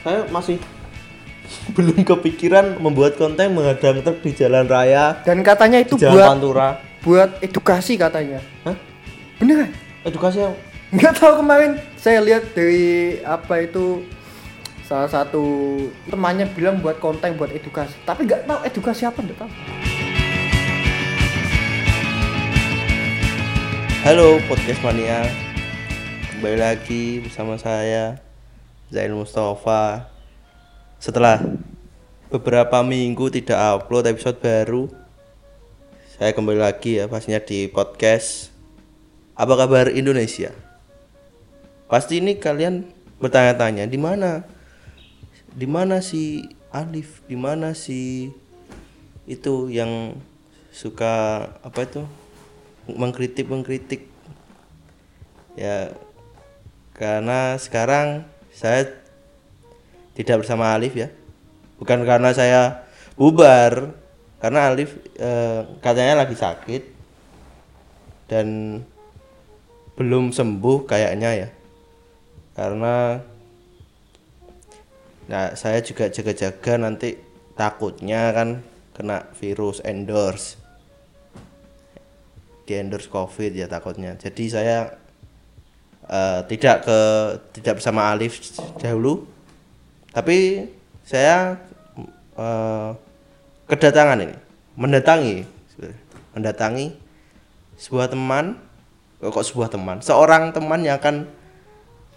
saya masih belum kepikiran membuat konten menghadang truk di jalan raya Dan katanya itu di jalan buat Pantura buat edukasi katanya. Hah? Beneran? edukasi apa? Nggak tahu kemarin saya lihat dari apa itu salah satu temannya bilang buat konten buat edukasi. Tapi nggak tahu edukasi apa nggak tahu. Halo podcast mania Kembali lagi bersama saya Zain Mustafa. Setelah beberapa minggu tidak upload episode baru Saya kembali lagi ya pastinya di podcast. Apa kabar Indonesia? Pasti ini kalian bertanya-tanya di mana? Di mana si Alif? Di mana si itu yang suka apa itu? Mengkritik mengkritik ya karena sekarang saya tidak bersama Alif ya. Bukan karena saya bubar karena Alif eh, katanya lagi sakit dan belum sembuh kayaknya ya. Karena nah saya juga jaga-jaga nanti takutnya kan kena virus endorse. Di endorse covid ya takutnya. Jadi saya eh, tidak ke tidak bersama Alif dahulu. Tapi saya eh, kedatangan ini mendatangi mendatangi sebuah teman. Kok sebuah teman? Seorang teman yang akan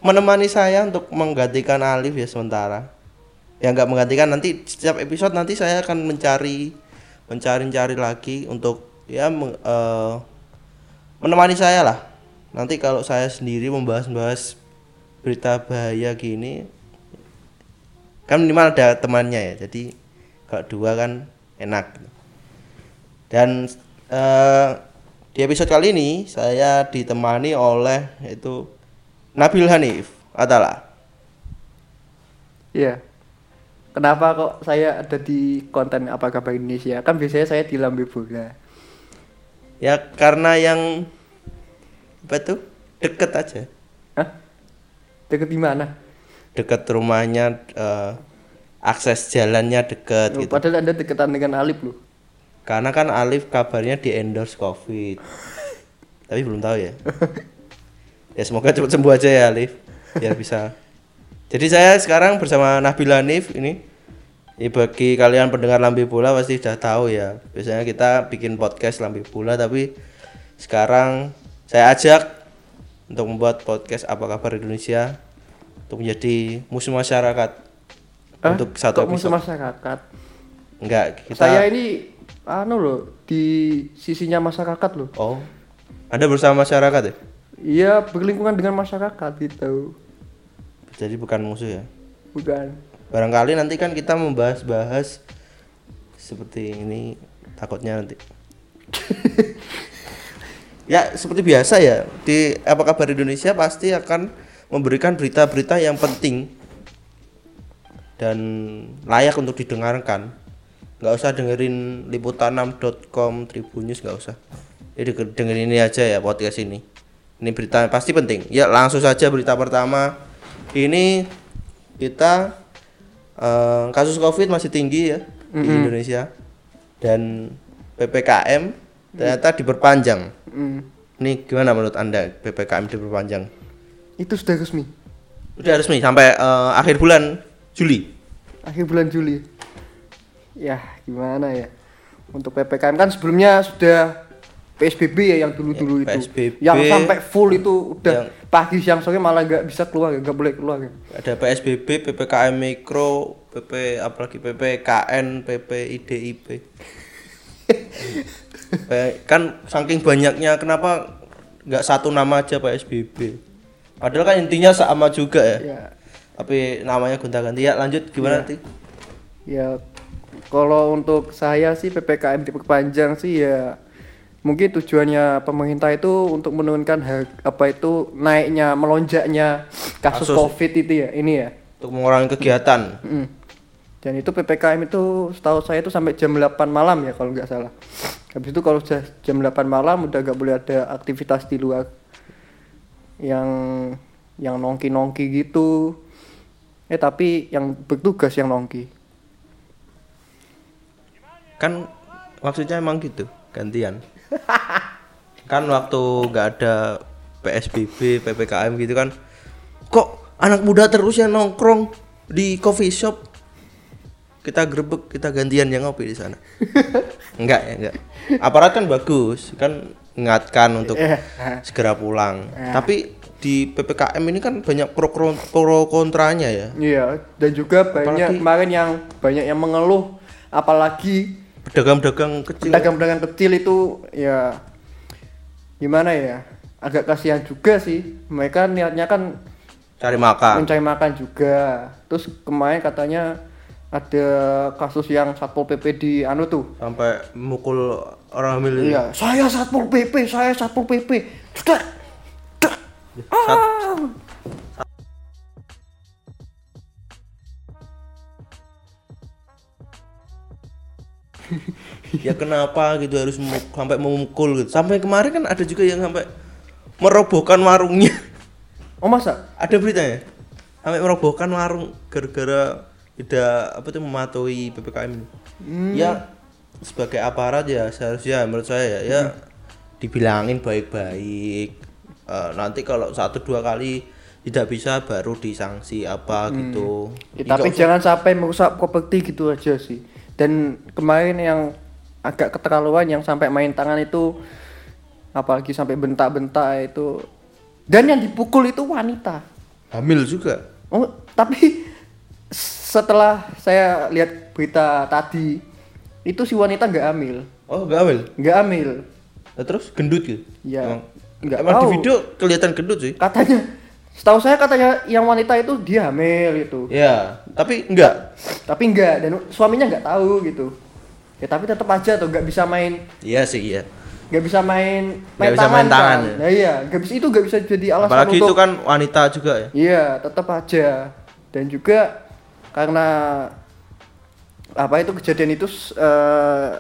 menemani saya untuk menggantikan Alif ya sementara. Ya nggak menggantikan nanti setiap episode nanti saya akan mencari mencari-cari lagi untuk ya eh, menemani saya lah nanti kalau saya sendiri membahas-bahas berita bahaya gini kan minimal ada temannya ya jadi kalau dua kan enak dan eh, di episode kali ini saya ditemani oleh itu Nabil Hanif Atala Iya. Kenapa kok saya ada di konten apa kabar Indonesia? Kan biasanya saya di Lambe Bola. ya karena yang apa tuh? Deket aja. Hah? Deket di mana? deket rumahnya eh, akses jalannya deket Oh, gitu. Padahal Anda deketan dengan Alif loh. karena kan Alif kabarnya di endorse covid. Tapi belum tahu ya. Ya semoga cepat sembuh aja ya Alif. Biar bisa. Jadi saya sekarang bersama Nabil Hanif ini ya, bagi kalian pendengar Lambe Bola pasti sudah tahu ya. Biasanya kita bikin podcast Lambe Bola tapi sekarang saya ajak untuk membuat podcast apa kabar Indonesia untuk menjadi musuh masyarakat Hah? untuk satu Kok musuh episode masyarakat. enggak kita Saya ini anu loh di sisinya masyarakat loh. oh anda bersama masyarakat ya Iya berlingkungan dengan masyarakat gitu. jadi bukan musuh ya Bukan. barangkali nanti kan kita membahas-bahas seperti ini takutnya nanti ya seperti biasa ya di apa kabar Indonesia pasti akan memberikan berita-berita yang penting dan layak untuk didengarkan. Nggak usah dengerin liputan6.com Tribun News nggak usah. Jadi dengerin ini aja ya podcast ini. Ini berita pasti penting. Ya langsung saja berita pertama. Ini kita eh, kasus covid masih tinggi ya di Indonesia. Dan ppkm ternyata diperpanjang Mm. ini gimana menurut anda ppkm diperpanjang Itu sudah resmi. udah resmi sampai eh, akhir bulan Juli Akhir bulan Juli. Ya gimana ya. Untuk ppkm kan sebelumnya sudah PSBB ya yang dulu-dulu Ya, itu. PSBB. Yang sampai full itu udah Yang- pagi siang sore malah nggak bisa keluar nggak boleh keluar. ya. ada PSBB, PPKM mikro, PP apalagi PPKN, PPIDIP. Pe- kan saking banyaknya kenapa nggak satu nama aja PSBB? Padahal kan intinya sama juga ya. Ya, Tapi namanya gonta-ganti ya. Lanjut gimana nanti? ya kalau untuk saya sih PPKM diperpanjang sih ya mungkin tujuannya pemerintah itu untuk menurunkan har- apa itu naiknya melonjaknya kasus, Kasus. COVID itu ya ini ya. Untuk mengurangi kegiatan. Mm. Dan itu PPKM itu setahu saya itu sampai jam 8 malam ya kalau nggak salah. Habis itu kalau sudah jam 8 malam udah nggak boleh ada aktivitas di luar yang yang nongki-nongki gitu. Eh tapi yang bertugas yang nongki. kan maksudnya emang gitu gantian kan waktu nggak ada PSBB PPKM gitu kan kok anak muda terus yang nongkrong di coffee shop kita grebek kita gantian yang ngopi di sana. Enggak ya enggak. Aparat kan bagus kan ingatkan untuk segera pulang. Tapi di PPKM ini kan banyak pro, pro, pro kontranya ya. Iya, dan juga banyak Apalagi- kemarin yang banyak yang mengeluh apalagi pedagang-pedagang kecil. pedagang-pedagang kecil itu ya gimana ya? Agak kasihan juga sih. Mereka niatnya kan cari makan. mencari makan juga. Terus kemarin katanya ada kasus yang Satpol PP di anu tuh. sampai mukul orang hamil. Iya, saya Satpol PP, saya Satpol PP. Sudah. Sat- ya kenapa gitu harus sampai memukul gitu sampai kemarin kan ada juga yang sampai merobohkan warungnya Oh masa? ada beritanya sampai merobohkan warung gara-gara tidak apa tuh mematuhi ppkm ini? Ya sebagai aparat ya seharusnya menurut saya ya, ya dibilangin baik-baik. Eh, nanti kalau satu dua kali tidak bisa baru disanksi apa gitu. Ya, tapi jangan sampai merusak properti gitu aja sih. Dan kemarin yang agak keterlaluan yang sampai main tangan itu apalagi sampai bentak-bentak itu dan yang dipukul itu wanita. hamil juga? Oh, tapi setelah saya lihat berita tadi itu si wanita nggak hamil, oh nggak hamil? Nggak hamil. Nah, terus? Gendut gitu Ya, emang, nggak emang di tahu. video kelihatan gendut sih. Katanya, setahu saya katanya yang wanita itu dia hamil gitu. ya tapi enggak tapi enggak dan suaminya nggak tahu gitu. Ya tapi tetap aja tuh nggak bisa main iya sih iya. nggak bisa main Nggak bisa main tangan, kan. ya? nah iya nggak bisa itu nggak bisa jadi alasan apalagi untuk itu kan wanita juga ya? Iya tetap aja. Dan juga karena apa itu kejadian itu eh,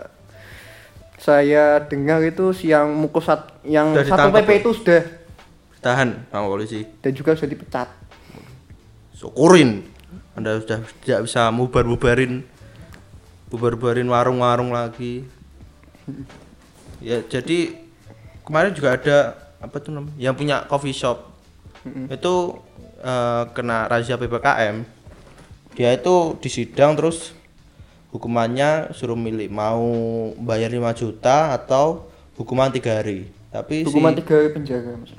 saya dengar itu siang mukul sat, yang Sudah satu PP itu sudah. Tahan sama polisi. Dan juga sudah dipecat. Syukurin. Anda sudah tidak bisa mubar-mubarin bubar-bubarin warung-warung lagi. Ya jadi kemarin juga ada apa tuh namanya yang punya coffee shop. Itu eh, kena razia ppkm dia itu disidang terus hukumannya suruh milih mau bayar 5 juta atau hukuman tiga hari. Tapi hukuman si tiga hari penjara Mas.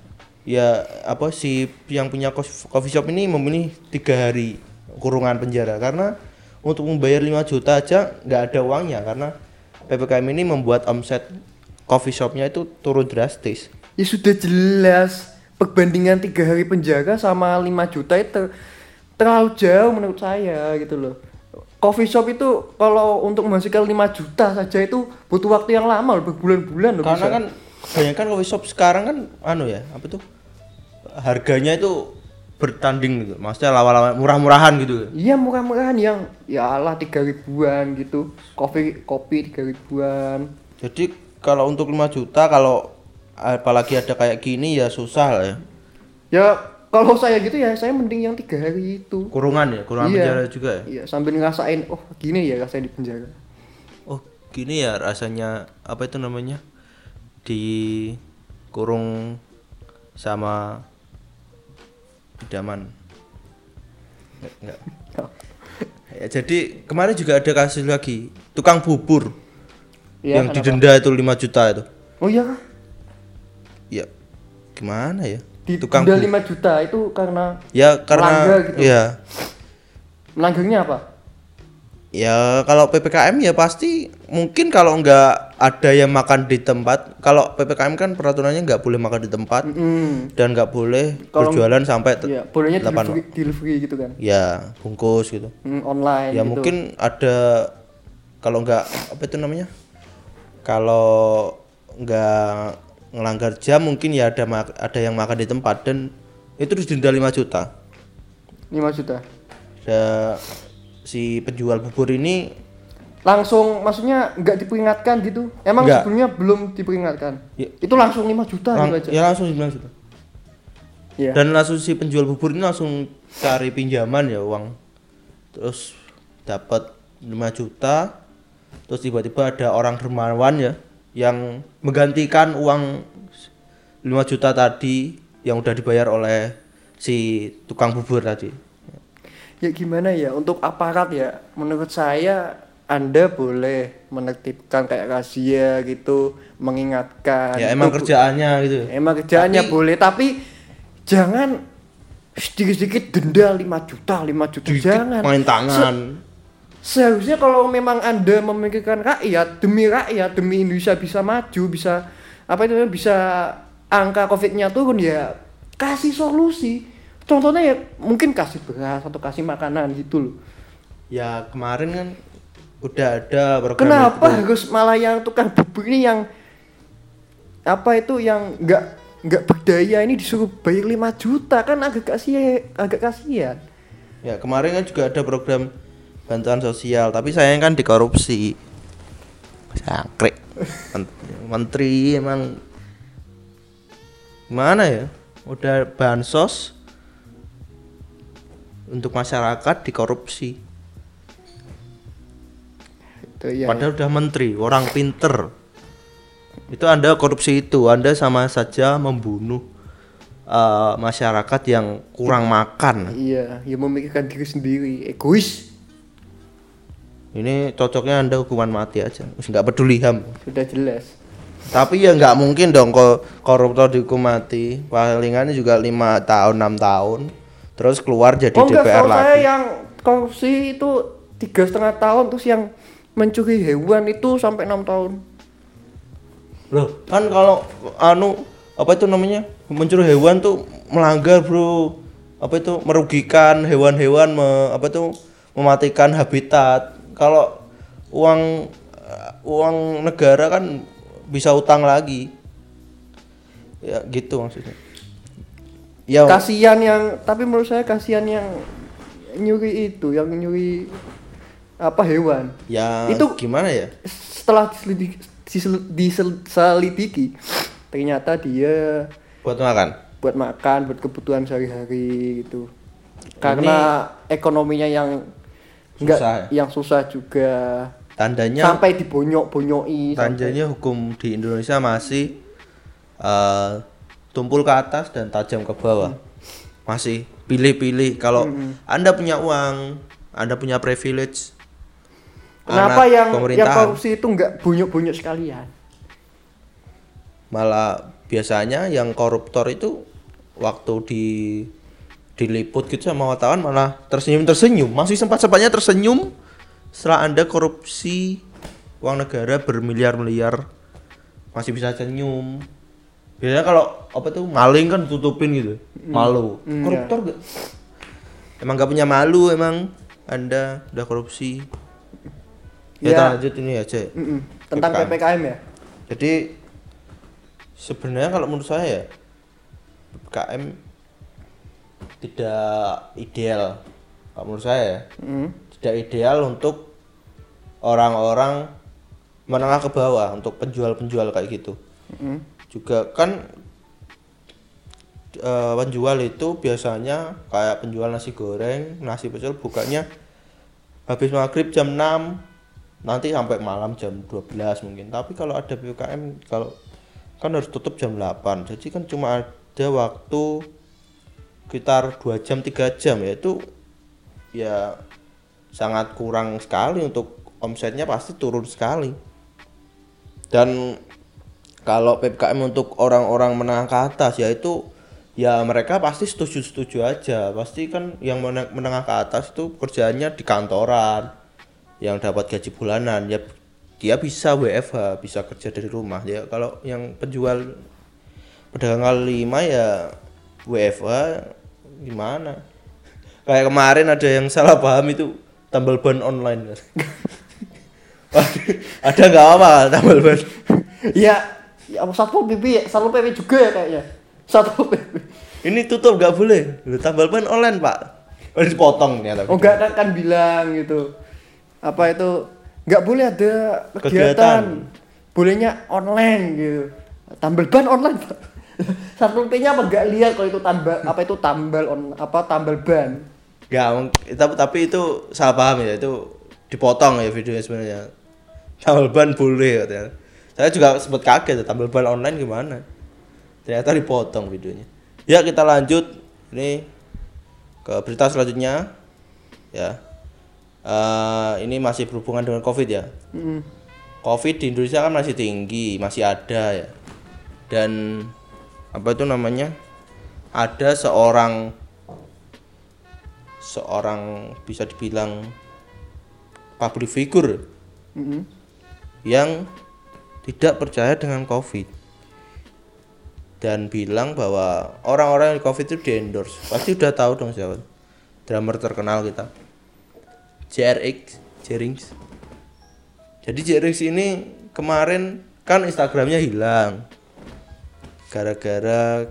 ya apa si yang punya coffee shop ini memilih tiga hari kurungan penjara. Karena untuk membayar 5 juta aja nggak ada uangnya. Karena ppkm ini membuat omset coffee shopnya itu turun drastis. Ya sudah jelas perbandingan tiga hari penjara sama 5 juta itu terlalu jauh menurut saya gitu loh. Coffee shop itu kalau untuk menghasilkan 5 juta saja itu butuh waktu yang lama loh, berbulan-bulan loh karena bisa. kan kebanyakan coffee shop sekarang kan anu ya apa tuh harganya itu bertanding gitu maksudnya lawan-lawan murah-murahan gitu Iya murah-murahan yang ya Allah tiga ribuan gitu, kopi kopi tiga ribuan. jadi kalau untuk 5 juta kalau apalagi ada kayak gini ya susah lah ya Ya kalau saya gitu ya saya mending yang tiga hari itu. kurungan ya kurungan Iya. penjara juga ya Iya sambil ngerasain oh gini ya rasanya di penjara. Oh, gini ya rasanya apa itu namanya? Di kurung sama idaman. Nggak, nggak. Ya, jadi kemarin juga ada kasus lagi tukang bubur Iya, yang kenapa? didenda itu 5 juta itu. Oh iya? Ya gimana ya? Di tukang denda bu- 5 juta itu karena Ya karena melanggar gitu. ya melanggarnya apa? Ya kalau PPKM ya pasti mungkin kalau nggak ada yang makan di tempat kalau PPKM kan peraturannya nggak boleh makan di tempat Hmm. dan nggak boleh Kalau- berjualan sampai Iya, bolehnya delapan delivery, delivery gitu kan. ya bungkus gitu Hmm, online ya gitu. mungkin ada kalau nggak apa itu namanya kalau nggak ngelanggar jam mungkin ya ada ada yang makan di tempat dan itu harus denda 5 juta 5 juta. ada si penjual bubur ini Langsung maksudnya nggak diperingatkan gitu. Emang Nggak. sebelumnya belum diperingatkan. Ya. Itu langsung 5 juta lang- gitu aja. ya langsung 9 juta Iya. dan langsung si penjual bubur ini langsung cari pinjaman ya uang terus dapat 5 juta terus tiba-tiba ada orang dermawan ya yang menggantikan uang 5 juta tadi yang udah dibayar oleh si tukang bubur tadi. Ya gimana ya? Untuk aparat ya menurut saya anda boleh menertibkan kayak rahasia gitu mengingatkan ya emang Itu- kerjaannya gitu. Emang kerjaannya Tapi- boleh tapi jangan sedikit-sedikit denda 5 juta 5 juta jangan. main tangan seharusnya kalau memang anda memikirkan rakyat demi rakyat demi Indonesia bisa maju bisa apa itu bisa angka covidnya turun ya kasih solusi. Contohnya ya mungkin kasih beras atau kasih makanan gitu loh. Ya kemarin kan udah ada program kenapa itu. harus malah yang tukang bubur ini yang apa itu yang nggak nggak berdaya ini disuruh bayar 5 juta? Kan agak kasih agak kasihan. Ya kemarin kan juga ada program bantuan sosial, tapi sayang kan dikorupsi. Sangkrik. Men- Menteri emang gimana ya? Udah bansos untuk masyarakat dikorupsi. itu ya Padahal udah menteri, orang pinter. Itu Anda korupsi itu, Anda sama saja membunuh eh, masyarakat yang kurang makan. iya ya memikirkan diri sendiri egois Ini cocoknya anda hukuman mati aja, nggak peduli ham. sudah jelas Tapi ya nggak mungkin dong kok koruptor dihukum mati. Palingannya juga lima tahun enam tahun, terus keluar jadi oh enggak DPR kalau saya lagi. yang korupsi itu tiga setengah tahun terus yang mencuri hewan itu sampai enam tahun Loh, kan kalau anu apa itu namanya mencuri hewan tuh melanggar bro. Apa itu merugikan hewan-hewan, me- apa itu mematikan habitat. Kalau uang uang negara kan bisa utang lagi. Ya gitu maksudnya. Ya kasihan yang tapi menurut saya kasihan yang nyuri itu yang nyuri apa hewan ya Itu- gimana ya? setelah diselidiki, disel- diselidiki ternyata dia Buat makan. buat makan buat kebutuhan sehari-hari gitu karena ekonominya yang enggak Susah ya? yang susah juga Tandanya sampai dibonyok-bonyoi sampai- tandanya hukum di Indonesia masih eh, tumpul ke atas dan tajam ke bawah. Masih pilih-pilih kalau Anda punya uang, Anda punya privilege. kenapa yang yang korupsi itu enggak bonyok-bonyok sekalian malah biasanya yang koruptor itu waktu di diliput gitu sama wartawan malah tersenyum tersenyum. Masih sempat sempatnya tersenyum setelah anda korupsi uang negara bermiliar-miliar. Masih bisa senyum. Biasanya kalau apa tuh maling kan tutupin gitu. Malu. Koruptor gak emang gak punya malu emang. Anda udah korupsi. Ya, Ya. kita lanjut ini aja Mm-mm. tentang PPKM. ppkm ya? Jadi sebenarnya kalau menurut saya ya PPKM tidak ideal. Kalau menurut saya ya, Mm. tidak ideal untuk orang-orang menengah ke bawah untuk penjual-penjual kayak gitu. Mm. Juga kan eh, penjual itu biasanya kayak penjual nasi goreng, nasi pecel bukanya habis maghrib jam 6 nanti sampai malam jam 12 mungkin tapi kalau ada PPKM kalau kan harus tutup jam 8 jadi kan cuma ada waktu sekitar 2 jam 3 jam yaitu ya sangat kurang sekali untuk omsetnya pasti turun sekali. Dan kalau PPKM untuk orang-orang menengah ke atas yaitu ya mereka pasti setuju-setuju aja. Pasti kan yang meneng- menengah ke atas itu kerjaannya di kantoran yang dapat gaji bulanan. Ya dia bisa WFH bisa kerja dari rumah. Ya kalau yang penjual pedagang lima ya WFH gimana? Kayak kemarin ada yang salah paham itu tambal ban online. Ada nggak apa tambal ban? Ya ya satpol pp ya satpol pp juga ya kayaknya. Satpol pp ini tutup nggak boleh? Lu tambal ban online pak. Oh, dipotong ternyata. Oh enggak kan, kan bilang gitu. Apa itu? Nggak boleh ada kegiatan, Kegiatan. bolehnya online gitu. Tambal ban online pak Satpol P-nya apa nggak lihat kalau itu tambal apa itu tambal on apa tambal ban? Enggak, tapi tapi itu salah paham ya, itu dipotong ya videonya sebenarnya. Tambal ban boleh katanya. Saya juga sempat kaget ya, tambal ban online gimana? Ternyata dipotong videonya. Ya, kita lanjut ini ke berita selanjutnya. Ya. Eh, ini masih berhubungan dengan Covid ya. Mm. Covid di Indonesia kan masih tinggi, masih ada ya. Dan apa itu namanya? Ada seorang seorang bisa dibilang public figure Mm-mm. yang tidak percaya dengan Covid dan bilang bahwa orang-orang yang di Covid itu di endorse. Pasti udah tahu dong siapa. Drummer terkenal kita. JRX, Jerings. Jadi JRX ini kemarin kan Instagramnya hilang. Gara-gara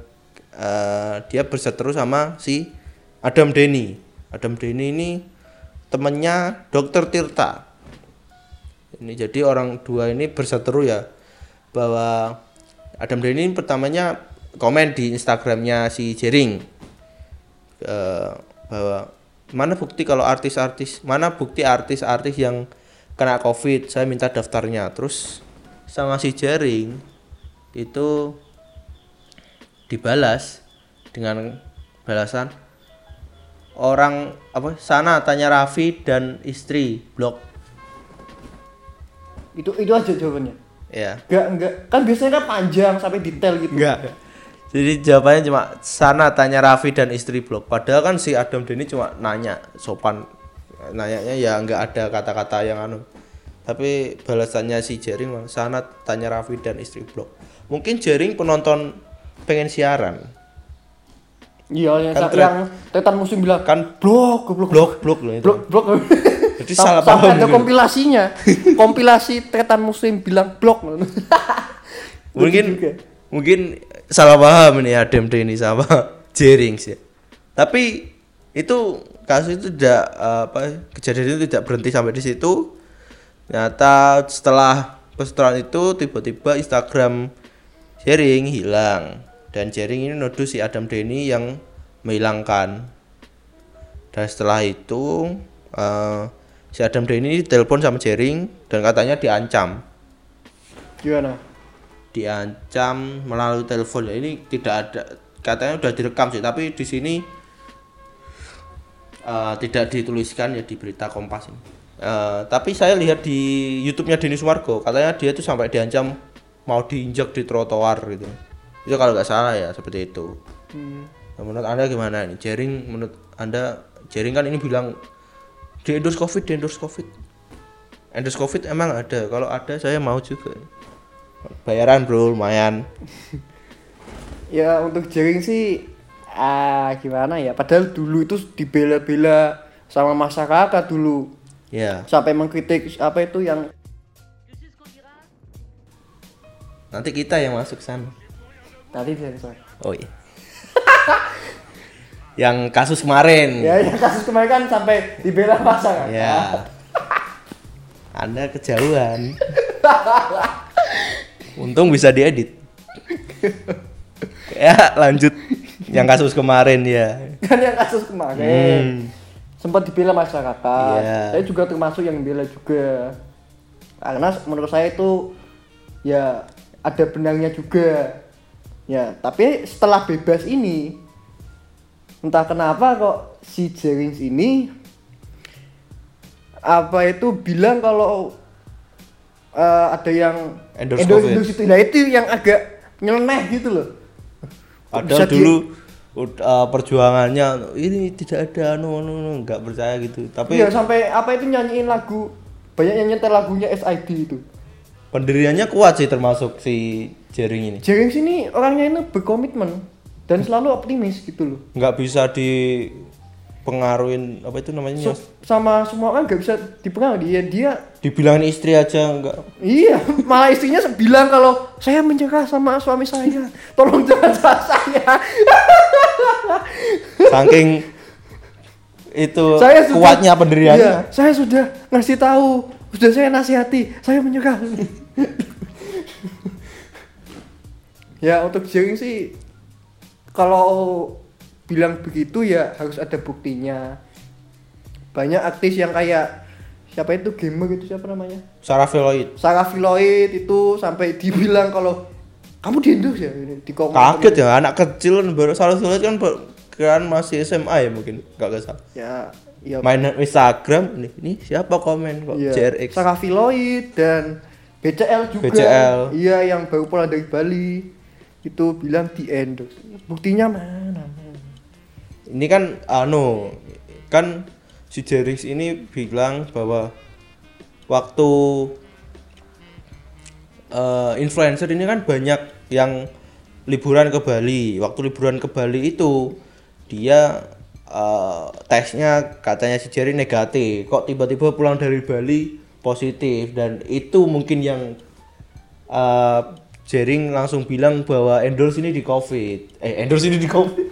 eh, dia berseteru sama si Adam Denny. Adam Denny ini temannya Dokter Tirta. Ini jadi orang dua ini berseteru ya bahwa Adam Denny ini pertamanya komen di Instagramnya si Jering eh, bahwa mana bukti kalau artis-artis mana bukti artis-artis yang kena covid saya minta daftarnya terus sama si Jering itu dibalas dengan balasan orang apa sana tanya Raffi dan istri blog Itu itu aja jawabannya. ya Enggak enggak kan biasanya kan panjang sampai detail gitu. Enggak. Jadi jawabannya cuma sana tanya Raffi dan istri blog. Padahal kan si Adam Denny cuma nanya sopan. Nanyanya ya nggak ada kata-kata yang anu. Tapi balasannya si Jering sana tanya Raffi dan istri blog. Mungkin Jering penonton pengen siaran. Iya yang Kan thread- yang tetan musim bilang Kan blok goblok blog blog loh itu. blok blok. Jadi salah sampai paham ada gitu. kompilasinya. Kompilasi tetan musim bilang blok. mungkin mungkin salah paham ini Adam Denny sama Jering sih. Tapi itu kasus itu tidak apa kejadian itu tidak berhenti sampai di situ. Ternyata setelah postingan itu tiba-tiba Instagram Jering hilang dan Jering ini nuduh si Adam Denny yang menghilangkan. Dan setelah itu eh, si Adam Denny telepon sama Jering dan katanya diancam Gimana? diancam melalui telepon ini tidak ada katanya udah direkam sih tapi di sini eh, tidak dituliskan ya di berita Kompas ini. Eh, tapi saya lihat di YouTube-nya Denny Sumargo katanya dia tuh sampai diancam mau diinjak di trotoar gitu itu kalau nggak salah ya seperti itu. Hmm. Nah, menurut anda gimana ini? Jering menurut anda Jering kan ini bilang di endorse covid di endorse covid. Endorse covid emang ada. Kalau ada saya mau juga. Bayaran bro lumayan. Ya untuk jaring sih ah gimana ya? Padahal dulu itu dibela-bela sama masyarakat dulu. Ya. Sampai mengkritik apa itu yang nanti kita yang masuk sana tadi sorry. oh iya. Yang kasus kemarin. Ya yang kasus kemarin kan sampai dibela masyarakat ya. Anda kejauhan. Untung bisa diedit. Ya lanjut. Yang kasus kemarin ya. Kan yang kasus kemarin. Hmm. sempat dibela masyarakat. Iya. saya juga termasuk yang bela juga. Karena menurut saya itu ya ada benarnya juga ya tapi setelah bebas ini entah kenapa kok si Jerings ini apa itu bilang kalau eh, ada yang Endorse endorse, endorse itu nah itu yang agak nyeleneh gitu loh di- dulu uh, perjuangannya ini tidak ada anu anu anu, nggak percaya gitu. Tapi Iya sampai apa itu nyanyiin lagu banyak yang nyetel lagunya SID itu. Pendiriannya kuat sih termasuk si Jering ini. Jering sini orangnya ini berkomitmen dan selalu optimis gitu loh. Nggak bisa dipengaruhin apa itu namanya? So- sama semua orang nggak bisa dipengaruhi dia dia Dibilangin istri aja nggak. iya malah istrinya bilang kalau saya menyerah sama suami saya tolong jangan salah saya Saking itu saya sudah, kuatnya pendiriannya. Iya, saya sudah ngasih tahu sudah saya nasihati saya menyerah Ya untuk jaring sih kalau bilang begitu ya harus ada buktinya. Banyak artis yang kayak siapa itu gamer itu siapa namanya? Sarah Veloid. Sarah Filoid itu sampai dibilang kalau kamu di endorse ya di. Kaget ya anak kecil kan baru Sarah Veloid kan ber- kan masih SMA ya mungkin nggak salah. Ya, ya Main Instagram ini, ini siapa komen kok Iya. JRX. Sarah Filoid dan BCL juga. BCL. Iya, yang baru pulang dari Bali itu bilang di endorse. Buktinya mana? Ini kan anu kan si JRX ini bilang bahwa waktu eh, influencer ini kan banyak yang liburan ke Bali. Waktu liburan ke Bali itu dia eh, tesnya katanya si Jerry negatif. Kok tiba-tiba pulang dari Bali positif dan itu mungkin yang eh Jering langsung bilang bahwa endorse ini di COVID. Eh endorse ini di COVID.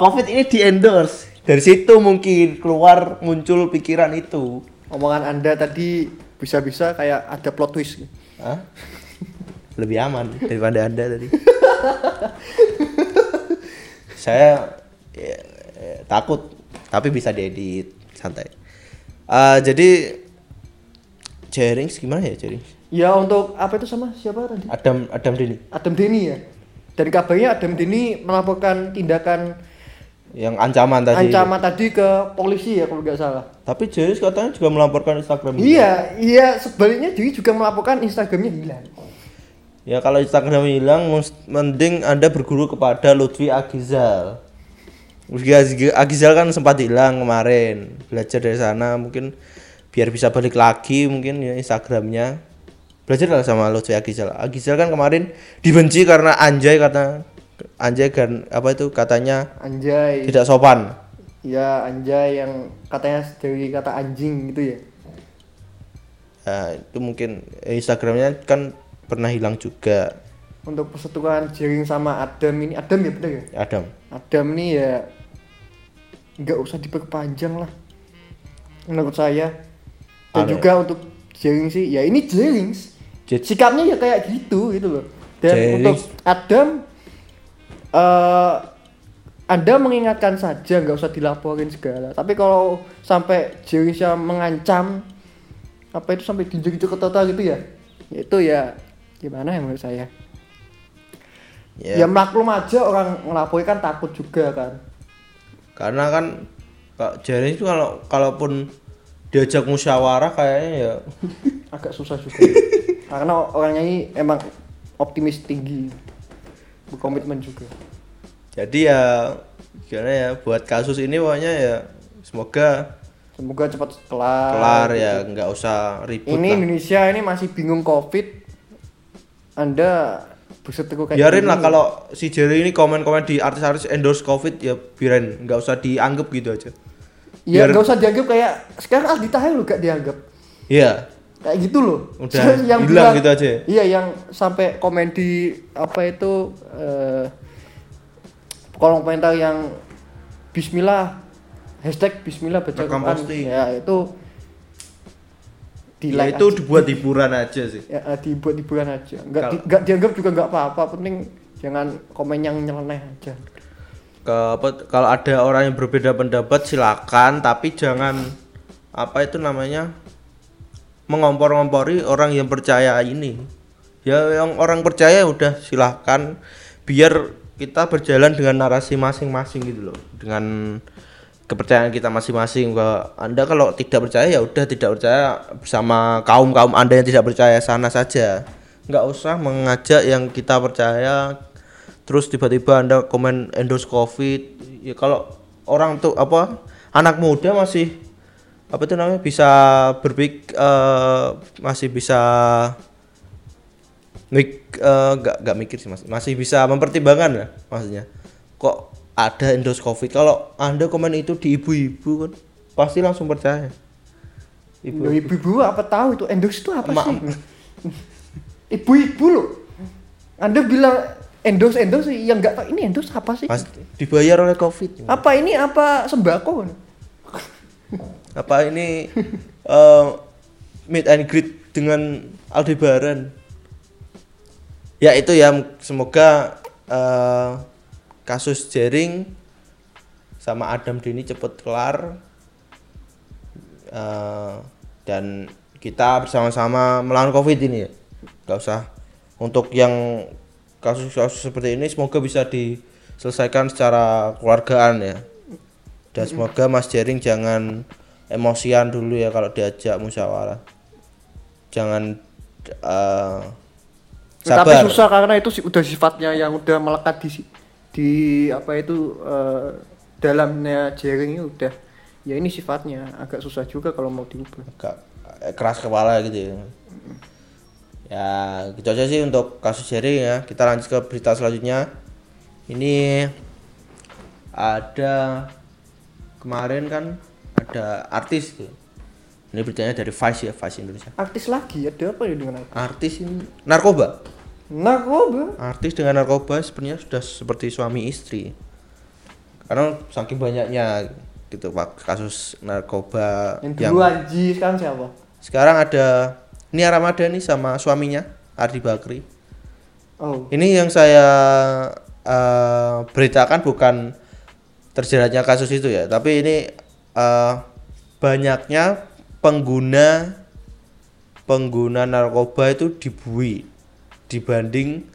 COVID ini di endorse. Dari situ mungkin keluar muncul pikiran itu. Omongan Anda tadi bisa-bisa kayak ada plot twist. Hah? Lebih aman daripada Anda tadi. Saya ya, ya, takut tapi bisa diedit santai. Ah, jadi Jerings gimana ya Jerings? Ya untuk apa itu sama siapa tadi? Adam Adam Deni Adam Deni ya. Dan kabarnya Adam Deni melaporkan tindakan yang ancaman tadi. ancaman tadi ke polisi ya kalau nggak salah. Tapi Jerings katanya juga melaporkan Instagram. Iya, iya sebaliknya dia juga melaporkan Instagramnya hilang. Ya kalau Instagram hilang mending Anda berguru kepada Lutfi Agizal. Agizal kan sempat hilang kemarin. Belajar dari sana mungkin biar bisa balik lagi mungkin ya Instagramnya. Belajar lah sama Lutfi Agizal. Agizal kan kemarin dibenci karena anjay kata anjay kan apa itu katanya Anjay. tidak sopan. Ya anjay yang katanya dari kata anjing gitu ya. Ya, itu mungkin Instagramnya kan pernah hilang juga Untuk persetujuan Jering sama Adam ini Adam ya bener ya? Adam. Adam nih ya nggak usah diperpanjang lah. Menurut saya. Dan Aneh. juga untuk Jering sih ya ini Jering Jet- sikapnya ya kayak gitu gitu loh. Dan Jering. untuk Adam eh anda mengingatkan saja nggak usah dilaporin segala. Tapi kalau sampai Jering mengancam apa itu sampai diinjek-injek ke total gitu ya? Ya itu ya gimana ya menurut saya? Ya. ya maklum aja orang ngelaporin kan takut juga kan karena kan Kak Jari itu kalau kalaupun diajak musyawarah kayaknya ya agak susah juga. Karena orangnya ini emang optimis tinggi. Berkomitmen juga. Jadi ya gimana ya buat kasus ini pokoknya ya semoga semoga cepat kelar. kelar ya nggak usah ribut ini lah. Indonesia ini masih bingung covid. Anda berseteru kayak biarin lah kalau si Jerry ini komen-komen di artis-artis endorse covid ya biarin. Nggak usah dianggap gitu aja. Ya biar- nggak usah dianggap kayak sekarang Aldi Taher lo gak dianggap. Iya. Kayak gitu loh. Udah hilang bilang- gitu aja. iya yang sampai komen di apa itu eh, kolom komentar yang Bismillah. Hashtag Bismillah baca Quran. ya itu di ya itu aja. dibuat hiburan aja sih. Ya eh, dibuat hiburan aja. Nggak Kalau- di- nggak dianggap juga nggak apa-apa penting jangan komen yang nyeleneh aja. Ke kalau ada orang yang berbeda pendapat silakan tapi jangan apa itu namanya mengompor-ngompori orang yang percaya ini. Ya yang orang percaya udah silahkan biar kita berjalan dengan narasi masing-masing gitu loh dengan kepercayaan kita masing-masing bahwa anda kalau tidak percaya ya udah tidak percaya bersama kaum kaum anda yang tidak percaya sana saja. Nggak usah mengajak yang kita percaya terus tiba-tiba anda komen endorse covid. Ya kalau orang tuh apa anak muda masih apa itu namanya bisa berpik eh, masih bisa mik eh, nggak nggak mikir sih mas. Masih bisa mempertimbangkan ya maksudnya. Kok ada endorse covid kalau anda komen itu di ibu-ibu kan pasti langsung percaya. Ibu ibu-ibu apa tahu itu? Endorse itu apa Emak- sih? Ibu-ibu loh. Anda bilang endorse endorse yang nggak tahu ini endorse apa sih? Mas dibayar oleh covid. Apa ini apa sembako? Apa ini eh meet and greet dengan Aldebaran? Ya itu ya semoga eh, kasus Jering sama Adam Dini cepet kelar Eh, dan kita bersama-sama melawan covid ini ya. Nggak usah. Untuk yang kasus-kasus seperti ini semoga bisa diselesaikan secara keluargaan ya. Dan semoga Mas Jering jangan emosian dulu ya kalau diajak musyawarah. Jangan eh, Tapi sabar. susah karena itu sih udah sifatnya yang udah melekat di di apa itu eh, dalamnya jaring itu udah ya ini sifatnya agak susah juga kalau mau diubah. agak eh, keras kepala gitu ya. Ya, gitu aja sih untuk kasus Jerry ya. Kita lanjut ke berita selanjutnya. Ini ada kemarin kan ada artis tuh. Ini beritanya dari Vice ya, Vice Indonesia. Artis lagi ada apa ya dengan artis? Artis ini narkoba. Narkoba. Artis dengan narkoba sebenarnya sudah seperti suami istri. Karena saking banyaknya gitu Pak kasus narkoba Yang dulu Anji sekarang siapa? Sekarang ada Nia Ramadhani sama suaminya Ardi Bakri. Oh. Ini yang saya eh, beritakan bukan terjeratnya kasus itu ya, tapi ini eh, banyaknya pengguna pengguna narkoba itu dibui dibanding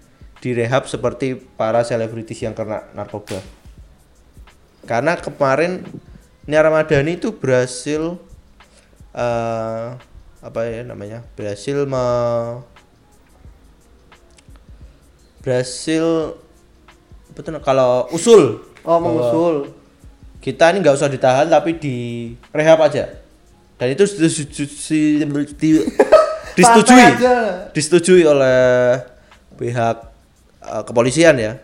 direhab seperti para selebritis yang kena narkoba. Karena kemarin Nia Ramadhani itu berhasil eh, apa ya namanya? Berhasil me, berhasil betul kalau usul Oh, mengusul. kita ini nggak usah ditahan tapi di rehab aja dan itu disetujui, di- disetujui Santai aja. disetujui oleh pihak eh, kepolisian ya.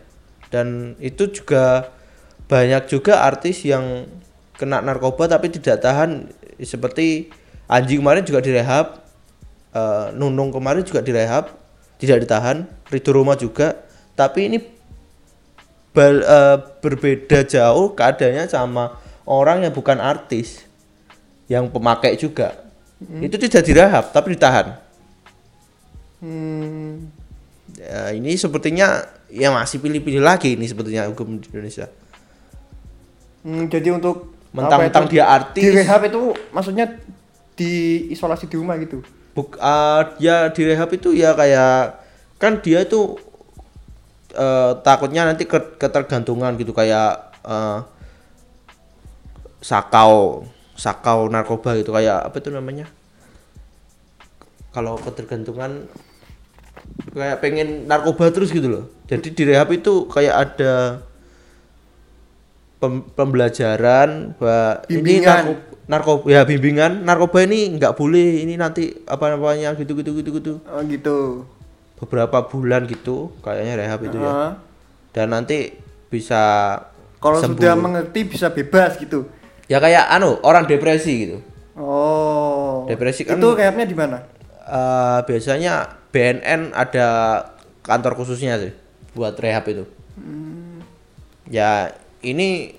Dan itu juga banyak juga artis yang kena narkoba tapi tidak tahan. Seperti Anji kemarin juga direhab eh, Nunung kemarin juga direhab tidak ditahan Ridho Roma juga. Tapi ini bal- eh, berbeda jauh keadaannya sama orang yang bukan artis yang pemakai juga. Itu tidak direhab tapi ditahan Hmm. Ya, ini sepertinya ya masih pilih-pilih lagi ini sepertinya hukum di Indonesia. Hmm, jadi untuk Mentang-mentang dia artis. Di rehab itu maksudnya di isolasi di rumah gitu. Buk, ah, ya di rehab itu ya kayak kan dia itu eh, takutnya nanti ke- ketergantungan gitu kayak eh, sakau sakau narkoba gitu kayak apa itu namanya kalau ketergantungan kayak pengen narkoba terus gitu loh jadi di rehab itu kayak ada pem- pembelajaran bahwa ini Bimbingan. narkoba, narkoba ya bimbingan narkoba ini nggak boleh ini nanti apa namanya gitu gitu gitu gitu Oh gitu. beberapa bulan gitu kayaknya rehab itu ya Ah. dan nanti bisa Kalau sudah mengerti bisa bebas gitu. ya kayak anu orang depresi gitu Oh. Depresi kan- Itu rehabnya di mana? Eh, biasanya BNN ada kantor khususnya sih buat rehab itu ya ini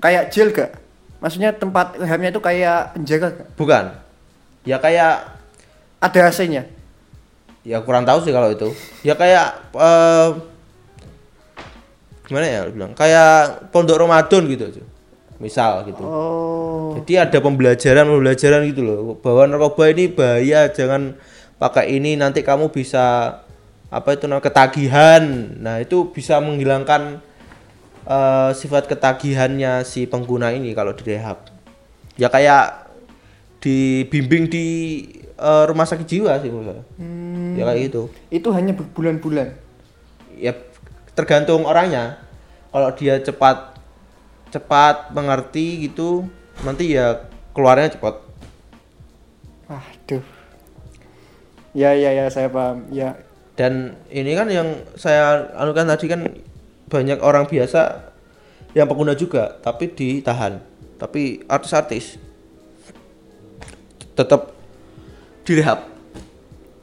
Kayak jail gak? Maksudnya tempat rehabnya itu kayak penjara gak? bukan ya kayak Ada AC-nya. ya kurang tahu sih kalau itu ya kayak eh, gimana ya bilang kayak pondok Ramadan gitu aja misal gitu Oh. Jadi ada pembelajaran pembelajaran gitu loh bahwa narkoba ini bahaya jangan pakai ini nanti kamu bisa apa itu namanya ketagihan. Nah itu bisa menghilangkan eh, sifat ketagihannya si pengguna ini kalau di rehab. Ya kayak dibimbing di eh, rumah sakit jiwa sih menurut saya. Ya kayak gitu. Itu hanya berbulan-bulan. Ya tergantung orangnya. Kalau dia cepat cepat mengerti gitu nanti ya keluarnya cepat. Aduh. Ya ya ya saya paham. Ya. dan ini kan yang saya anukan tadi kan banyak orang biasa yang pengguna juga tapi ditahan tapi artis-artis tetap direhab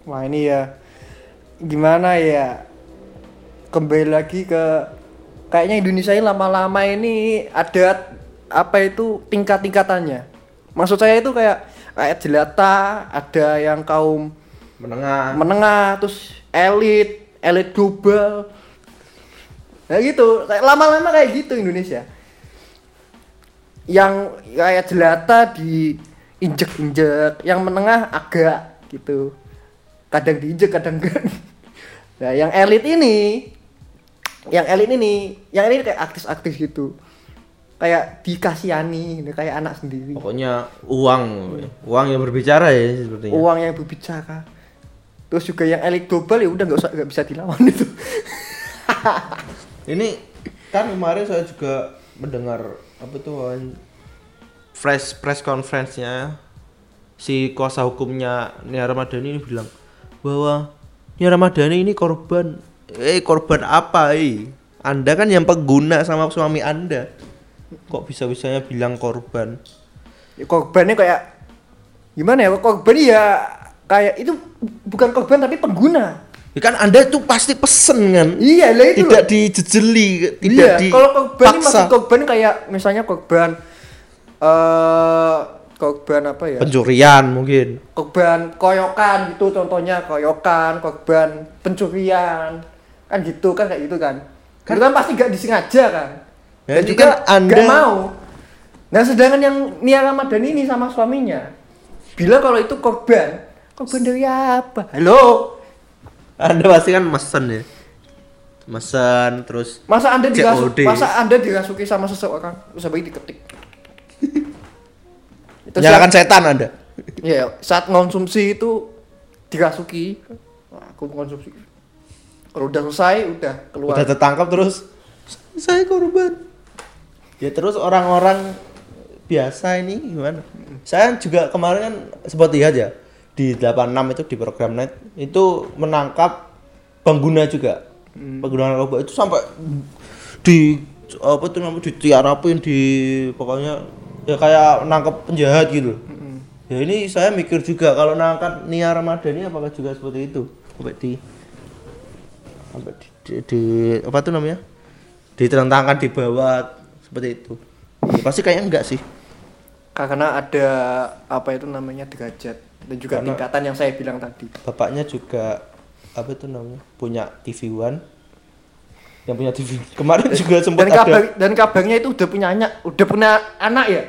Wah ini ya gimana ya kembali lagi ke kayaknya Indonesia ini lama-lama ini ada apa itu tingkat-tingkatannya. Maksud saya itu kayak kayak jelata, ada yang kaum menengah menengah, terus elit, elit global. Nah gitu, kayak lama-lama kayak gitu Indonesia. Yang kayak jelata di injek-injek, yang menengah agak gitu. Kadang diinjek, kadang enggak. Nah, yang elit ini yang elit ini, yang ini kayak artis-artis gitu. Kayak dikasihani, kayak anak sendiri. Pokoknya uang, uang yang berbicara ya sepertinya. Uang yang berbicara. Terus juga yang elit global ya udah nggak usah nggak bisa dilawan itu. Ini kan kemarin saya juga mendengar apa tuh press press conference-nya si kuasa hukumnya Nia Ramadhani ini bilang bahwa Nia Ramadhani ini korban eh korban apa eh Anda kan yang pengguna sama suami Anda. Kok bisa-bisanya bilang korban? Ya, korbannya kayak gimana ya? Korban ya kayak itu bukan korban tapi pengguna. Ya kan Anda tuh pasti pesen kan? Iya lah itu tidak loh. dijejeli tidak iya di kalau korban ini maksud korban kayak misalnya korban eh korban apa ya? Pencurian mungkin. Korban koyokan gitu contohnya koyokan korban pencurian kan gitu kan kayak gitu kan. Kan, kan pasti gak disengaja kan. Ya, dan ini juga kan Anda- gak mau. Nah sedangkan yang Nia Ramadan ini sama suaminya bilang kalau itu korban. Korban dari apa? Halo? Anda pasti kan mesen ya? Mesen terus masa anda dirasuk COD. masa anda dirasuki sama seseorang terus habis itu diketik. Itu nyalakan setan Anda. Ya, saat konsumsi itu dirasuki. Aku konsumsi. Kalau udah selesai, udah keluar. udah tertangkap terus. Saya korban. Ya terus orang-orang biasa ini gimana? Saya juga kemarin kan sempat lihat ya di 86 itu di program net itu menangkap pengguna juga. Pengguna narkoba itu sampai di apa tuh namanya ditiarapin di pokoknya ya kayak nangkep penjahat gitu. Ya ini saya mikir juga kalau nangkap Nia Ramadhani apakah juga seperti itu? Sampai di sampai di, di, di- apa tuh namanya? Ditentangkan di bawah seperti itu. Ya, pasti kayaknya enggak sih. Karena ada apa itu namanya derajat dan juga Karena- tingkatan yang saya bilang tadi. bapaknya juga apa itu namanya punya TV One. Yang punya TV kemarin juga sempat Dan kabar ada. dan kabarnya itu udah punya anak, udah punya anak ya.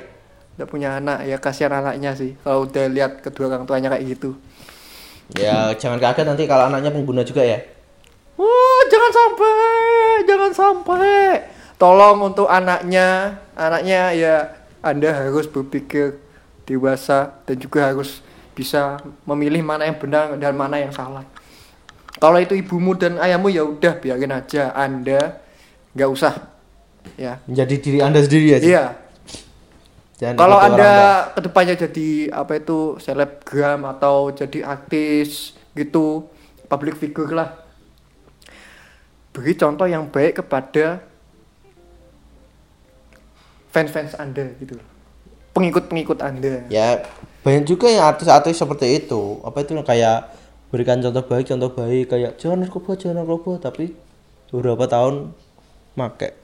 Udah punya anak ya kasihan anaknya sih kalau udah lihat kedua orang tuanya kayak gitu. ya jangan kaget nanti kalau anaknya pengguna juga ya Wah, jangan sampai, jangan sampai. Tolong untuk anaknya, anaknya ya Anda harus berpikir dewasa dan juga harus bisa memilih mana yang benar dan mana yang salah. Kalau itu ibumu dan ayahmu ya udah biarin aja Anda nggak usah ya. menjadi diri anda sendiri aja Iya. Jangan Kalau Anda ke depannya jadi apa itu selebgram atau jadi artis gitu, public figure lah. Beri contoh yang baik kepada fans-fans Anda gitu. Pengikut-pengikut Anda. ya banyak juga yang artis-artis seperti itu apa itu kayak berikan contoh baik contoh baik kayak jangan narkoba jangan narkoba tapi beberapa tahun make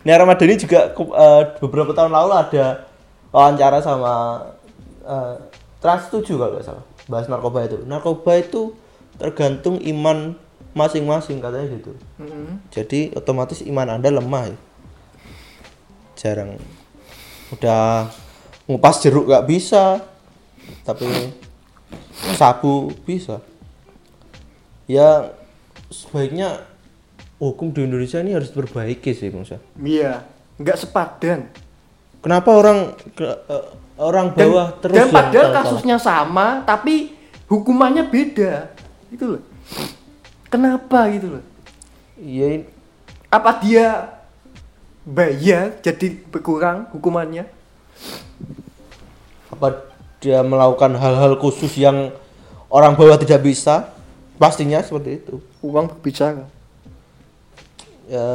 Nia Ramadhani juga eh, beberapa tahun lalu ada wawancara sama eh, Trans 7 kalau nggak salah bahas narkoba itu narkoba itu tergantung iman masing-masing katanya gitu Mm-mm. jadi otomatis iman anda lemah ya. jarang udah ngupas jeruk gak bisa tapi sabu bisa ya sebaiknya hukum di Indonesia ini harus diperbaiki sih Bang Syah. Iya, nggak sepadan. kenapa orang ke- eh, orang Dan, bawah terus dan padahal kasusnya sama, tapi hukumannya beda. Gitu loh. Kenapa gitu loh? iya. Apa dia bayar jadi berkurang hukumannya? Apa dia melakukan hal-hal khusus yang orang bawah tidak bisa? Pastinya seperti itu. Uang berbicara. Ya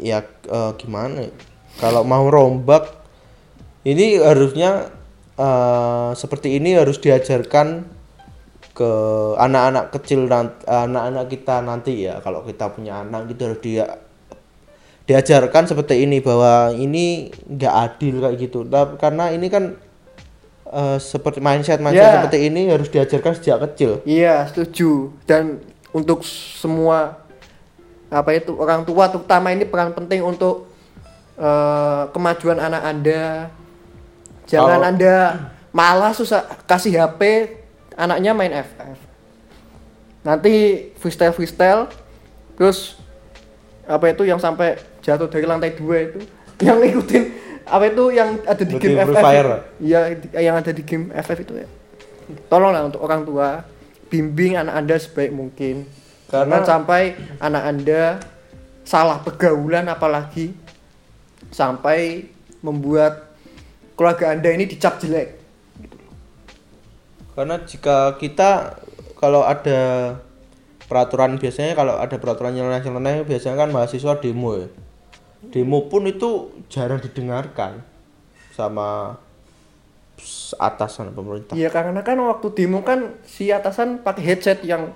ya eh, gimana? Kalau mau rombak ini harusnya eh, seperti ini harus diajarkan ke anak-anak kecil nanti anak-anak kita nanti ya. Kalau kita punya anak gitu harus dia diajarkan seperti ini bahwa ini nggak adil kayak gitu. Nah, karena ini kan eh, seperti mindset mindset Ya. seperti ini harus diajarkan sejak kecil. Iya setuju. Dan untuk semua apa itu orang tua terutama ini peran penting untuk eh, kemajuan anak anda. Jangan Kalau- anda malah susah kasih HP anaknya main FF nanti freestyle freestyle terus apa itu yang sampai jatuh dari lantai dua itu yang ikutin apa itu yang ada di Berarti game FF iya yang ada di game FF itu ya. Tolonglah untuk orang tua bimbing anak anda sebaik mungkin. Karena- jangan sampai anak anda salah pergaulan apalagi sampai membuat keluarga anda ini dicap jelek Karena jika kita kalau ada peraturan biasanya kalau ada peraturan nyeleneh-nyeleneh biasanya kan mahasiswa demo ya. Demo pun itu jarang didengarkan sama atasan pemerintah. Iya karena kan waktu demo kan si atasan pakai headset yang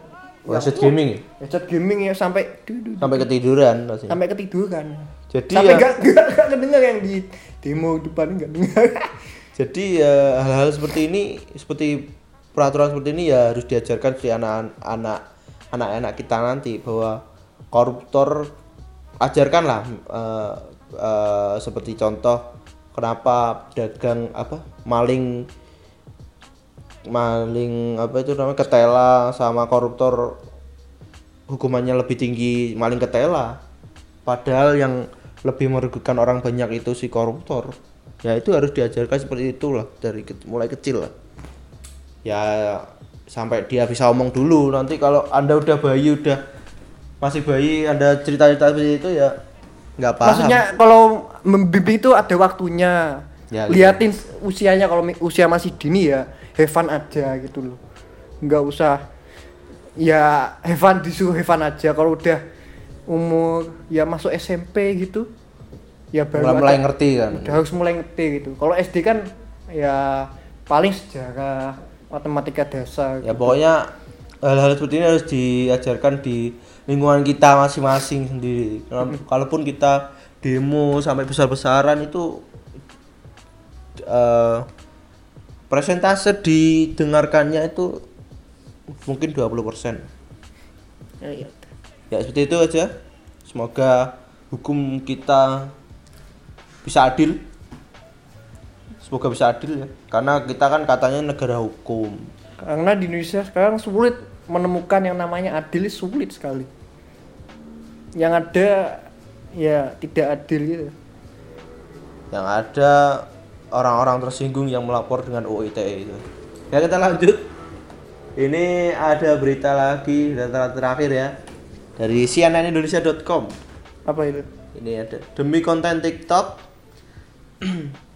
Headset gaming ya? headset gaming ya sampai sampai ketiduran sampai ketiduran. Jadi sampai ya, nggak nggak nggak kedengar yang di demo depan nggak dengar. jadi ya hal-hal seperti ini seperti peraturan seperti ini ya harus diajarkan di anak-anak anak-anak kita nanti bahwa koruptor ajarkanlah eh, eh, seperti contoh kenapa dagang apa maling maling apa itu namanya ketela sama koruptor hukumannya lebih tinggi maling ketela. Padahal yang lebih merugikan orang banyak itu si koruptor. Ya itu harus diajarkan seperti itulah dari mulai kecil lah ya sampai dia bisa omong dulu nanti kalau anda udah bayi udah masih bayi anda cerita-cerita seperti itu ya nggak paham Maksudnya kalau membimbing itu ada waktunya. Ya, gitu. Liatin usianya kalau usia masih dini ya, fun aja gitu loh. Nggak usah ya fun disuruh fun aja kalau udah umur ya masuk SMP gitu. Ya baru mulai, mulai ngerti kan udah harus mulai ngerti gitu. Kalau SD kan ya paling sejarah, matematika dasar. ya gitu. pokoknya hal-hal seperti ini harus diajarkan di lingkungan kita masing-masing sendiri Kalau- kalaupun kita demo sampai besar-besaran itu eh, presentase didengarkannya itu mungkin 20% Ya, ya. ya seperti itu aja semoga hukum kita bisa adil semoga bisa adil ya karena kita kan katanya negara hukum Karena di Indonesia sekarang sulit menemukan yang namanya adil sulit sekali. Yang ada ya tidak adil gitu. yang ada orang-orang tersinggung yang melapor dengan UU ITE itu ya kita lanjut ini ada berita lagi data terakhir ya dari cnnindonesia.com Apa itu? ini ada demi konten TikTok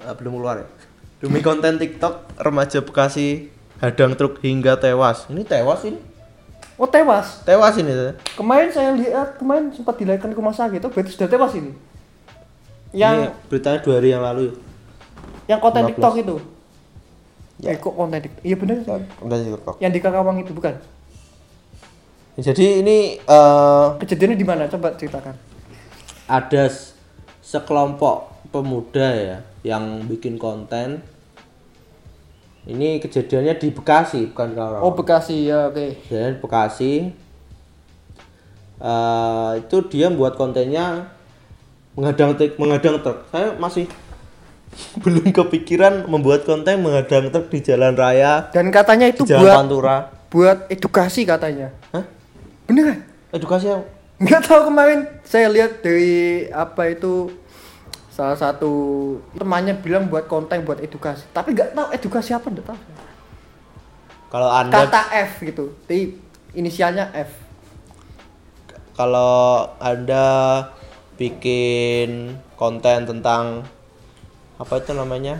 Ah, belum keluar ya demi konten TikTok remaja Bekasi hadang truk hingga tewas ini tewas ini Oh tewas. tewas ini. Kemarin saya lihat kemarin sempat dilahirkan ke rumah sakit. Oh berarti sudah tewas ini. Yang ini beritanya dua hari yang lalu yang konten 15. TikTok itu. Ya. Eh kok konten TikTok? Iya benar di TikTok Yang di Karawang itu bukan? jadi ini eh, Kejadiannya di mana? Coba ceritakan. ada sekelompok pemuda ya yang bikin konten ini kejadiannya di Bekasi bukan Karawang Oh Bekasi ya oke. Di Bekasi Eh, itu dia buat kontennya menghadang truk menghadang truk saya masih belum kepikiran membuat konten menghadang truk di jalan raya Dan katanya itu di jalan buat Pantura buat edukasi katanya. Hah? Beneran? edukasi yang Nggak tahu kemarin saya lihat dari apa itu salah satu temannya bilang buat konten buat edukasi. Tapi nggak tahu edukasi apa nggak tahu. Kalau anda kata F gitu. Di inisialnya F. Kalau anda bikin konten tentang apa itu namanya?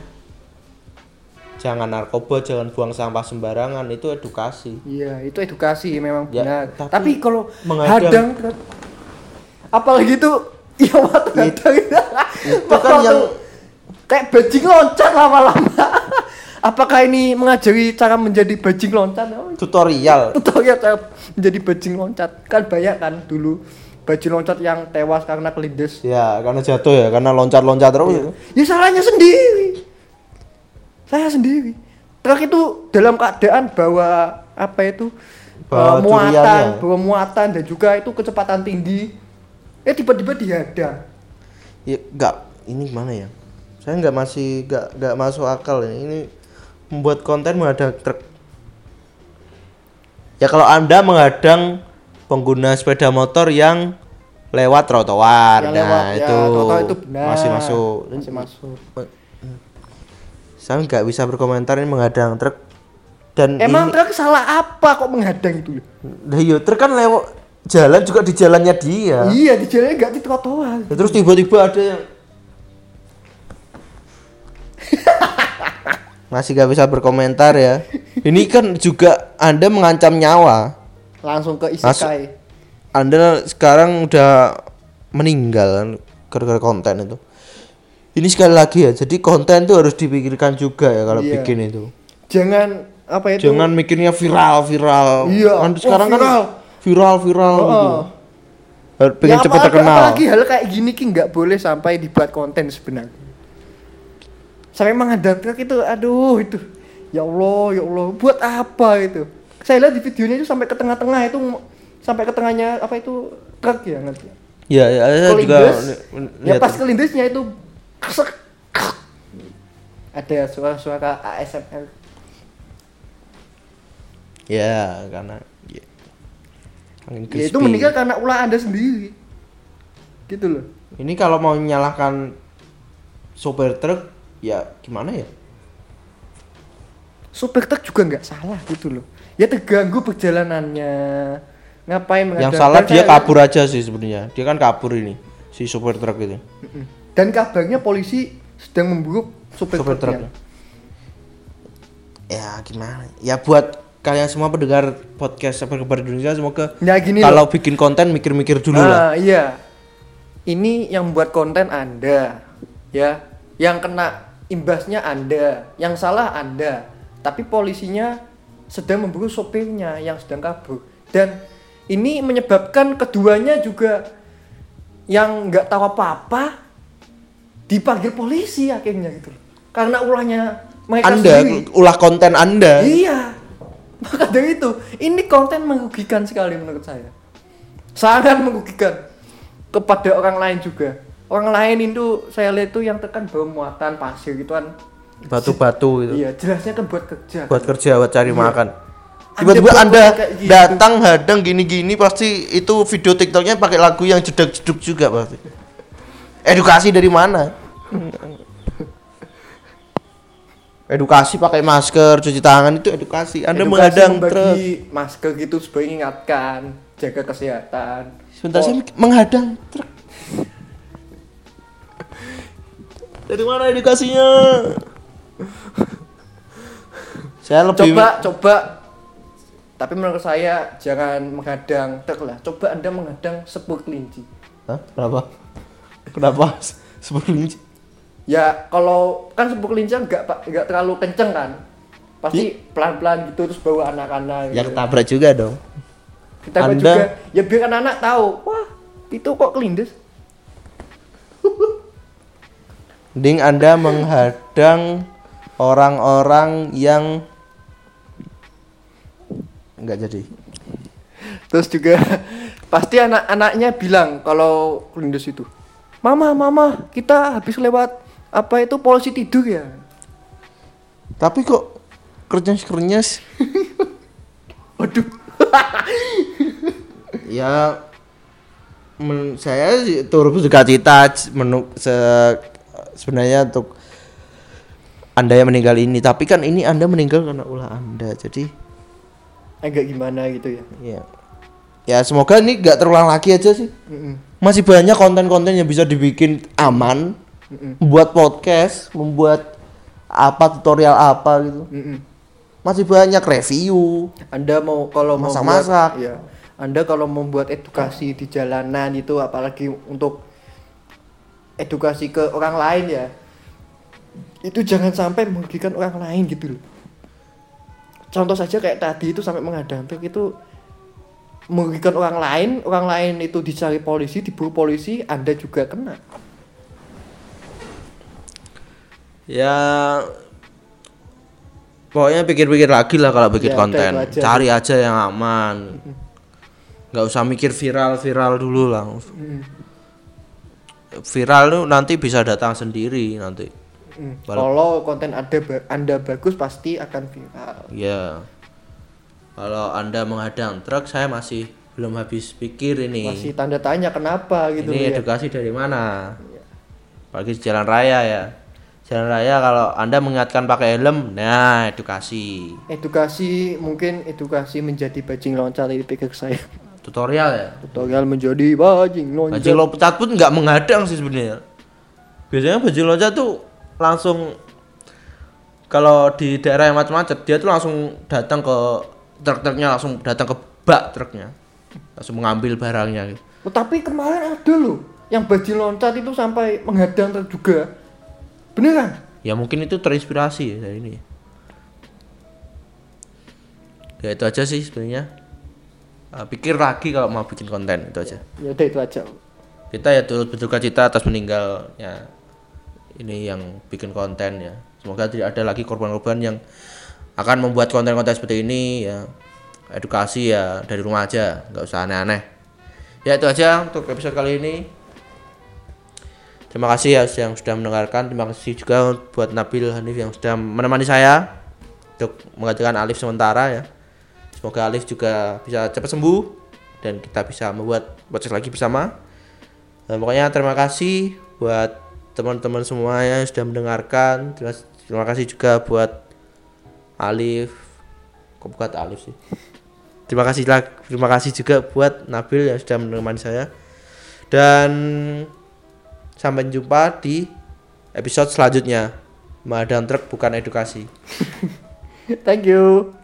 Jangan narkoba jangan buang sampah sembarangan itu edukasi. Iya itu edukasi memang Ya, benar. tapi tapi, kalau menghadang- hadang apalagi itu ya waktu hadang itu kan yang kayak bajing loncat lama-lama. Apakah ini mengajari cara menjadi bajing loncat? Oh, tutorial. Tutorial cara menjadi bajing loncat. Kan banyak kan dulu bajing loncat yang tewas karena kelindes. Ya karena jatuh ya karena loncat-loncat terus. Iya. ya salahnya sendiri. Saya sendiri. Truk itu dalam keadaan bawa apa itu eh, Bawa muatan, duriannya. bawa muatan dan juga itu kecepatan tinggi. Eh tiba-tiba dihadang. Ya enggak, ini gimana ya? Saya nggak masih nggak nggak masuk akal ini. Ini membuat konten menghadang truk. Ya kalau Anda menghadang pengguna sepeda motor yang lewat trotoar, Yang nah lewat, ya, itu, trotoar itu benar. masih masuk. Masih masuk. Saya nggak bisa berkomentar ini menghadang truk dan Emang ini, truk salah apa kok menghadang itu? Lah iya, truk kan lewat jalan juga di jalannya dia. Iya, di jalannya nggak di trotoar. Ya, terus tiba-tiba ada yang masih gak bisa berkomentar ya. Ini kan juga Anda mengancam nyawa. Langsung ke isekai. Anda sekarang udah meninggal gara-gara konten itu. Ini sekali lagi ya, jadi konten itu harus dipikirkan juga ya kalau Iya. bikin itu. Jangan apa itu? Jangan mikirnya viral, viral. Iya, Kan oh, sekarang viral. kan viral, viral gitu. Heeh. Har- Pengen Ya, cepet apalagi- terkenal. Apalagi hal kayak gini ki nggak boleh sampai dibuat konten sebenarnya. Sampai truk itu, aduh itu, ya Allah, ya Allah, buat apa itu? Saya lihat di videonya itu sampai ke tengah-tengah itu, sampai ke tengahnya apa itu truk ya ngerti? Ya, ya saya juga Kelindes, li- li- ya pas kelindesnya itu, kesek, ada suara-suara ASMR. Ya, karena ya. Angin Ya itu crispy. meninggal karena ulah anda sendiri, gitu loh. Ini kalau mau menyalahkan sopir truk, ya gimana ya? supir truk juga nggak salah gitu loh ya terganggu perjalanannya ngapain Yang salah dia saya- kabur aja sih sebenarnya. Dia kan kabur ini si sopir truk itu. Dan kabarnya polisi sedang memburu Sopir truknya truk. Ya gimana? Ya buat kalian semua pendengar podcast Sabar Kabar Indonesia semoga Nah, gini kalau bikin konten mikir-mikir dulu Ah, lah. iya ini yang buat konten anda ya yang kena imbasnya anda yang salah anda tapi polisinya sedang memburu sopirnya yang sedang kabur dan ini menyebabkan keduanya juga yang nggak tahu apa-apa dipanggil polisi akhirnya gitu loh. karena ulahnya mereka Anda sendiri ulah konten Anda. Iya. Maka dari itu, ini konten merugikan sekali menurut saya. Sangat merugikan kepada orang lain juga. Orang lain itu saya lihat itu yang tekan bawa muatan pasir gitu kan. Batu-batu gitu. Iya, jelasnya kan buat kerja. Buat kerja, buat cari makan. Anda Tiba-tiba Anda kayak gitu. datang hadang gini-gini pasti itu video TikToknya pakai lagu yang jeduk-jeduk juga pasti. Edukasi dari mana? Edukasi pakai masker, cuci tangan itu edukasi. Anda Edukasi menghadang truk. masker gitu supaya mengingatkan jaga kesehatan. Sebentar Oh, saya menghadang truk. Dari mana edukasinya? saya lebih coba coba tapi menurut saya jangan menghadang truk lah. Coba Anda menghadang sepur kelinci. Hah? Kenapa? Kenapa? Sebelum Ya kalau kan sepuk lincah nggak nggak terlalu kenceng kan, pasti pelan-pelan gitu terus bawa anak-anak. Ya Gitu. ketabrak juga dong. Kita Anda- juga ya biar anak-anak tahu, wah itu kok kelindes. Mending Anda menghadang orang-orang yang enggak jadi. Terus juga pasti anak-anaknya bilang kalau kelindes itu, mama mama kita habis lewat apa itu polisi tidur ya. Tapi kok kernyes-kernyes? Waduh. ya men, saya turut berduka cita menu se- sebenarnya untuk anda yang meninggal ini tapi kan ini anda meninggal karena ulah anda jadi Agak gimana gitu ya. ya ya semoga ini nggak terulang lagi aja sih Mm-mm. masih banyak konten-konten yang bisa dibikin aman Mm-mm. membuat podcast membuat apa tutorial apa gitu Mm-mm. masih banyak review Anda mau kalau mau Masak-masak. buat- ya. Anda kalau membuat edukasi di jalanan itu apalagi untuk edukasi ke orang lain ya. Itu jangan sampai merugikan orang lain gitu loh. Contoh saja kayak tadi itu sampai menghadang truk itu merugikan orang lain, orang lain itu dicari polisi, diburu polisi, Anda juga kena. Ya pokoknya pikir-pikir lagi lah kalau bikin Ya, konten. aja cari aja yang aman. Nggak usah mikir viral viral dulu lah. Mm. viral tuh nanti bisa datang sendiri nanti. Hmm. Kalau konten ada ba- Anda bagus pasti akan viral. ya kalau anda menghadang truk saya masih belum habis pikir ini. Masih tanda tanya kenapa gitu ini ya. edukasi dari mana? Apalagi di jalan raya ya jalan raya kalau anda mengingatkan pakai helm nah edukasi Edukasi mungkin edukasi menjadi bajing loncat ini pikir saya. tutorial ya Tutorial menjadi bajing loncat. bajing loncat pun nggak menghadang sih sebenarnya biasanya bajing loncat tuh langsung kalau di daerah yang macet-macet dia tuh langsung datang ke truk-truknya langsung datang ke bak truknya langsung mengambil barangnya gitu. Oh, tapi kemarin ada loh yang bajing loncat itu sampai menghadang truk juga. Beneran? ya mungkin itu terinspirasi dari ini ya. Itu aja sih sebenarnya. Eh, pikir lagi kalau mau bikin konten itu aja. Ya udah itu aja. kita ya turut berduka cita atas meninggalnya ini yang bikin konten ya. Semoga tidak ada lagi korban-korban yang akan membuat konten-konten seperti ini ya. Edukasi ya dari rumah aja nggak usah aneh-aneh. Ya itu aja untuk episode kali ini terima kasih ya yang sudah mendengarkan. Terima kasih juga buat Nabil Hanif yang sudah menemani saya untuk menggantikan Alif sementara ya. Semoga Alif juga bisa cepat sembuh dan kita bisa membuat podcast lagi bersama. Dan pokoknya terima kasih buat teman-teman semuanya yang sudah mendengarkan. Terima, kasih juga buat Alif. Kok bukan Alif sih? Terima kasih lah terima kasih juga buat Nabil yang sudah menemani saya. Dan sampai jumpa di episode selanjutnya Madang Truk bukan edukasi Thank you.